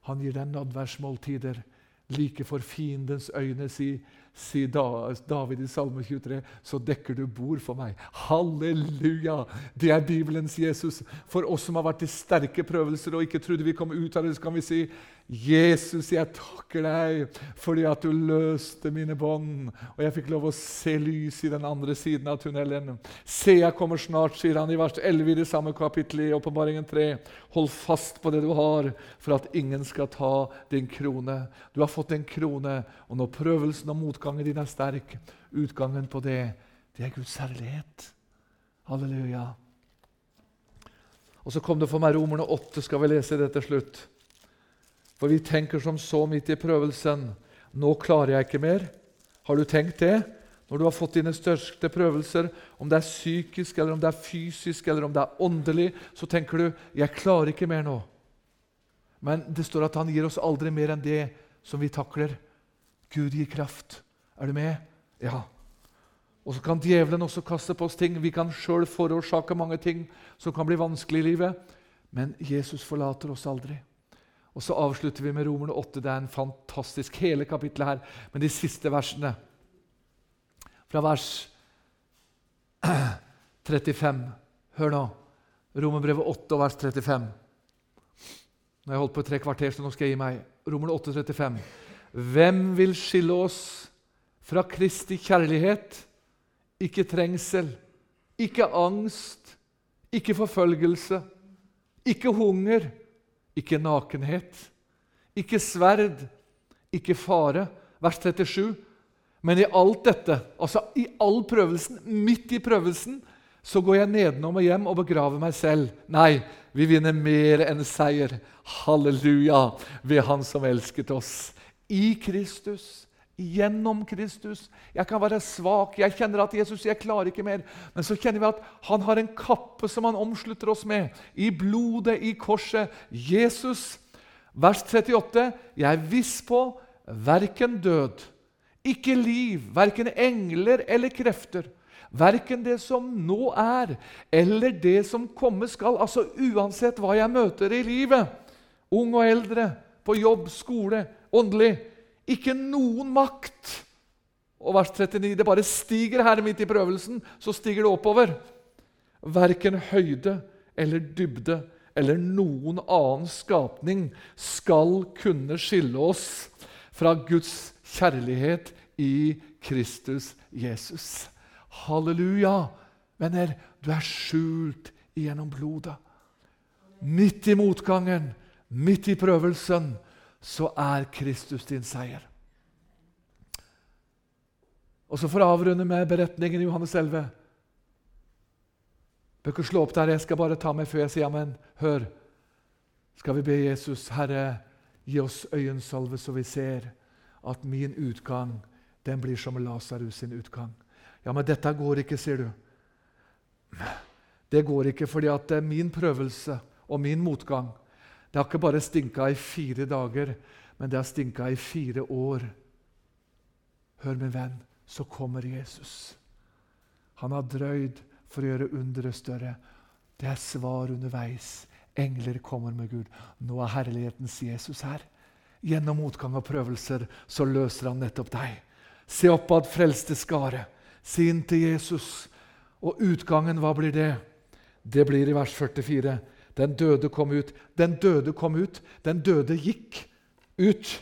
Han gir deg nadværsmåltider like for fiendens øyne, sier David i Salme 23, så dekker du bord for meg. Halleluja! Det er Bibelens Jesus. For oss som har vært i sterke prøvelser og ikke trodde vi kom ut av det, så kan vi si Jesus, jeg takker deg fordi at du løste mine bånd, og jeg fikk lov å se lys i den andre siden av tunnelen. Se, jeg kommer snart, sier han i vers 11 i det samme kapittelet i Åpenbaringen 3. Hold fast på det du har, for at ingen skal ta din krone. Du har fått en krone, og når prøvelsen og motgangen din er sterk, utgangen på det, det er Guds herlighet. Halleluja. Og så kom det for meg Romerne 8, skal vi lese det til slutt. For vi tenker som så midt i prøvelsen Nå klarer jeg ikke mer. Har du tenkt det? Når du har fått dine største prøvelser, om det er psykisk, eller om det er fysisk eller om det er åndelig, så tenker du 'Jeg klarer ikke mer nå'. Men det står at han gir oss aldri mer enn det som vi takler. Gud gir kraft. Er du med? Ja. Og så kan djevelen også kaste på oss ting. Vi kan sjøl forårsake mange ting som kan bli vanskelig i livet. Men Jesus forlater oss aldri. Og så avslutter vi med Romerne 8. Det er en fantastisk hele kapittelet her. Men de siste versene, fra vers 35 Hør nå. Romerbrevet 8 vers 35. Nå har jeg holdt på i tre kvarter, så nå skal jeg gi meg. Romerne 8, 35. Hvem vil skille oss fra Kristi kjærlighet? Ikke trengsel, ikke angst, ikke forfølgelse, ikke hunger, ikke nakenhet, ikke sverd, ikke fare. Vers 37. Men i alt dette, altså i all prøvelsen, midt i prøvelsen, så går jeg nedenom og hjem og begraver meg selv. Nei, vi vinner mer enn seier. Halleluja, ved Han som elsket oss. I Kristus, gjennom Kristus. Jeg kan være svak, jeg kjenner at Jesus, jeg klarer ikke mer. Men så kjenner vi at han har en kappe som han omslutter oss med. I blodet, i korset. Jesus, vers 38. Jeg er viss på verken død, ikke liv, verken engler eller krefter Verken det som nå er, eller det som komme skal. Altså Uansett hva jeg møter i livet, ung og eldre, på jobb, skole, åndelig Ikke noen makt. Og vers 39, det bare stiger her midt i prøvelsen, så stiger det oppover. Verken høyde eller dybde eller noen annen skapning skal kunne skille oss fra Guds kjærlighet i Kristus Jesus. Halleluja! Venner, du er skjult gjennom blodet. Midt i motgangen, midt i prøvelsen, så er Kristus din seier. Og så For å avrunde med beretningen i Johannes 11 Bør ikke slå opp der, jeg skal bare ta meg før jeg sier amen. Hør, skal vi be Jesus, Herre, gi oss øyensalve så vi ser at min utgang den blir som Lasarus sin utgang. Ja, men dette går ikke, sier du. Det går ikke fordi at er min prøvelse og min motgang Det har ikke bare stinka i fire dager, men det har stinka i fire år. Hør, min venn, så kommer Jesus. Han har drøyd for å gjøre underet større. Det er svar underveis. Engler kommer med Gud. Nå er herlighetens Jesus her. Gjennom motgang og prøvelser så løser han nettopp deg. Se oppad, frelste skare Si inn til Jesus. Og utgangen, hva blir det? Det blir i vers 44. Den døde kom ut. Den døde kom ut. Den døde gikk ut,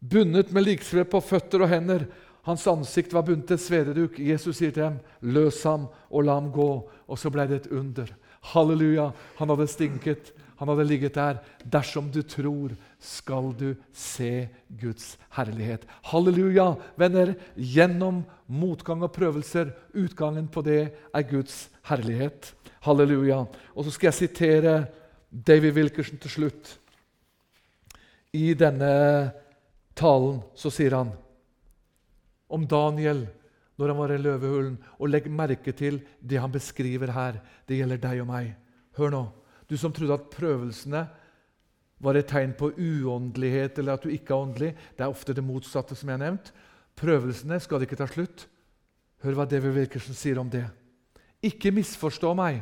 bundet med liksved på føtter og hender. Hans ansikt var bundet til svededuk. Jesus sier til dem, 'Løs ham og la ham gå.' Og så ble det et under. Halleluja! Han hadde stinket. Han hadde ligget der. Dersom du tror, skal du se Guds herlighet. Halleluja, venner! Gjennom motgang og prøvelser, utgangen på det er Guds herlighet. Halleluja. Og så skal jeg sitere David Wilkerson til slutt. I denne talen så sier han om Daniel når han var i løvehulen. Og legg merke til det han beskriver her. Det gjelder deg og meg. Hør nå. Du som trodde at prøvelsene var et tegn på uåndelighet eller at du ikke er åndelig. Det er ofte det motsatte. som jeg har nevnt. Prøvelsene skal ikke ta slutt. Hør hva David Wilkerson sier om det. Ikke misforstå meg,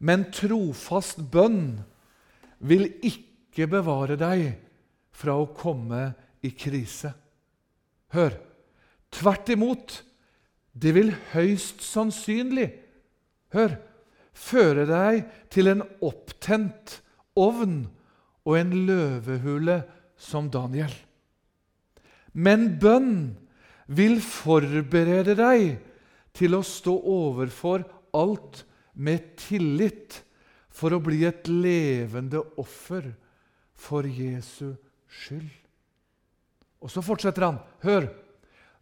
men trofast bønn vil ikke bevare deg fra å komme i krise. Hør! Tvert imot. Det vil høyst sannsynlig Hør! føre deg til en opptent ovn og en løvehule som Daniel. Men bønn vil forberede deg til å stå overfor alt med tillit for å bli et levende offer for Jesu skyld. Og så fortsetter han. Hør!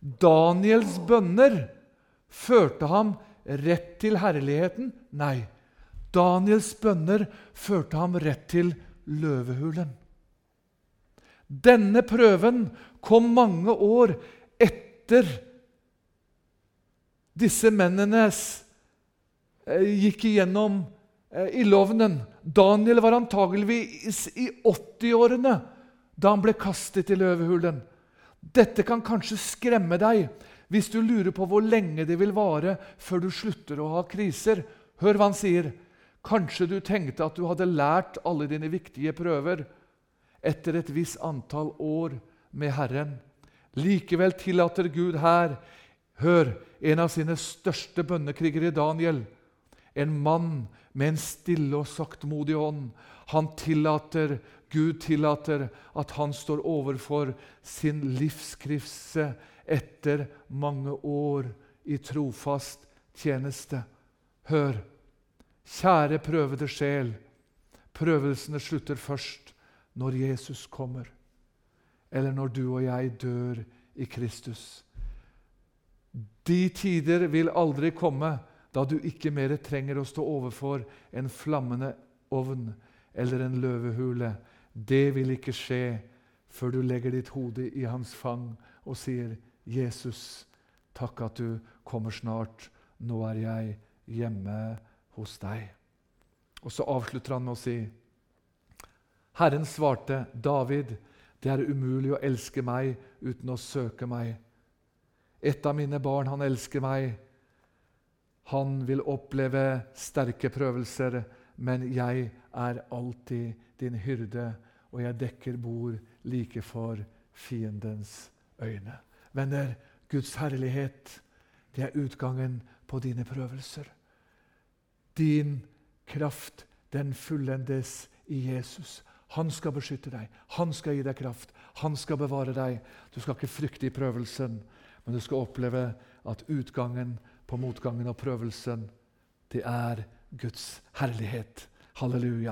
Daniels bønner førte ham rett til herligheten? Nei. Daniels bønner førte ham rett til løvehulen. Denne prøven kom mange år etter disse mennene eh, gikk igjennom eh, ildovnen. Daniel var antageligvis i 80-årene da han ble kastet i løvehulen. Dette kan kanskje skremme deg hvis du lurer på hvor lenge det vil vare før du slutter å ha kriser. Hør hva han sier. Kanskje du tenkte at du hadde lært alle dine viktige prøver etter et visst antall år med Herren. Likevel tillater Gud her Hør, en av sine største bønnekrigere, Daniel, en mann med en stille og saktmodig ånd. Han tillater, Gud tillater at han står overfor sin livskrise etter mange år i trofast tjeneste. Hør, Kjære prøvede sjel, prøvelsene slutter først når Jesus kommer, eller når du og jeg dør i Kristus. De tider vil aldri komme da du ikke mer trenger å stå overfor en flammende ovn eller en løvehule. Det vil ikke skje før du legger ditt hode i hans fang og sier, 'Jesus, takk at du kommer snart. Nå er jeg hjemme.' Hos deg. Og så avslutter han med å si Herren svarte, David, det er umulig å elske meg uten å søke meg. Et av mine barn, han elsker meg. Han vil oppleve sterke prøvelser, men jeg er alltid din hyrde, og jeg dekker bord like for fiendens øyne. Venner, Guds herlighet, det er utgangen på dine prøvelser. Din kraft, den fullendes i Jesus. Han skal beskytte deg, han skal gi deg kraft, han skal bevare deg. Du skal ikke frykte i prøvelsen, men du skal oppleve at utgangen på motgangen og prøvelsen, det er Guds herlighet. Halleluja.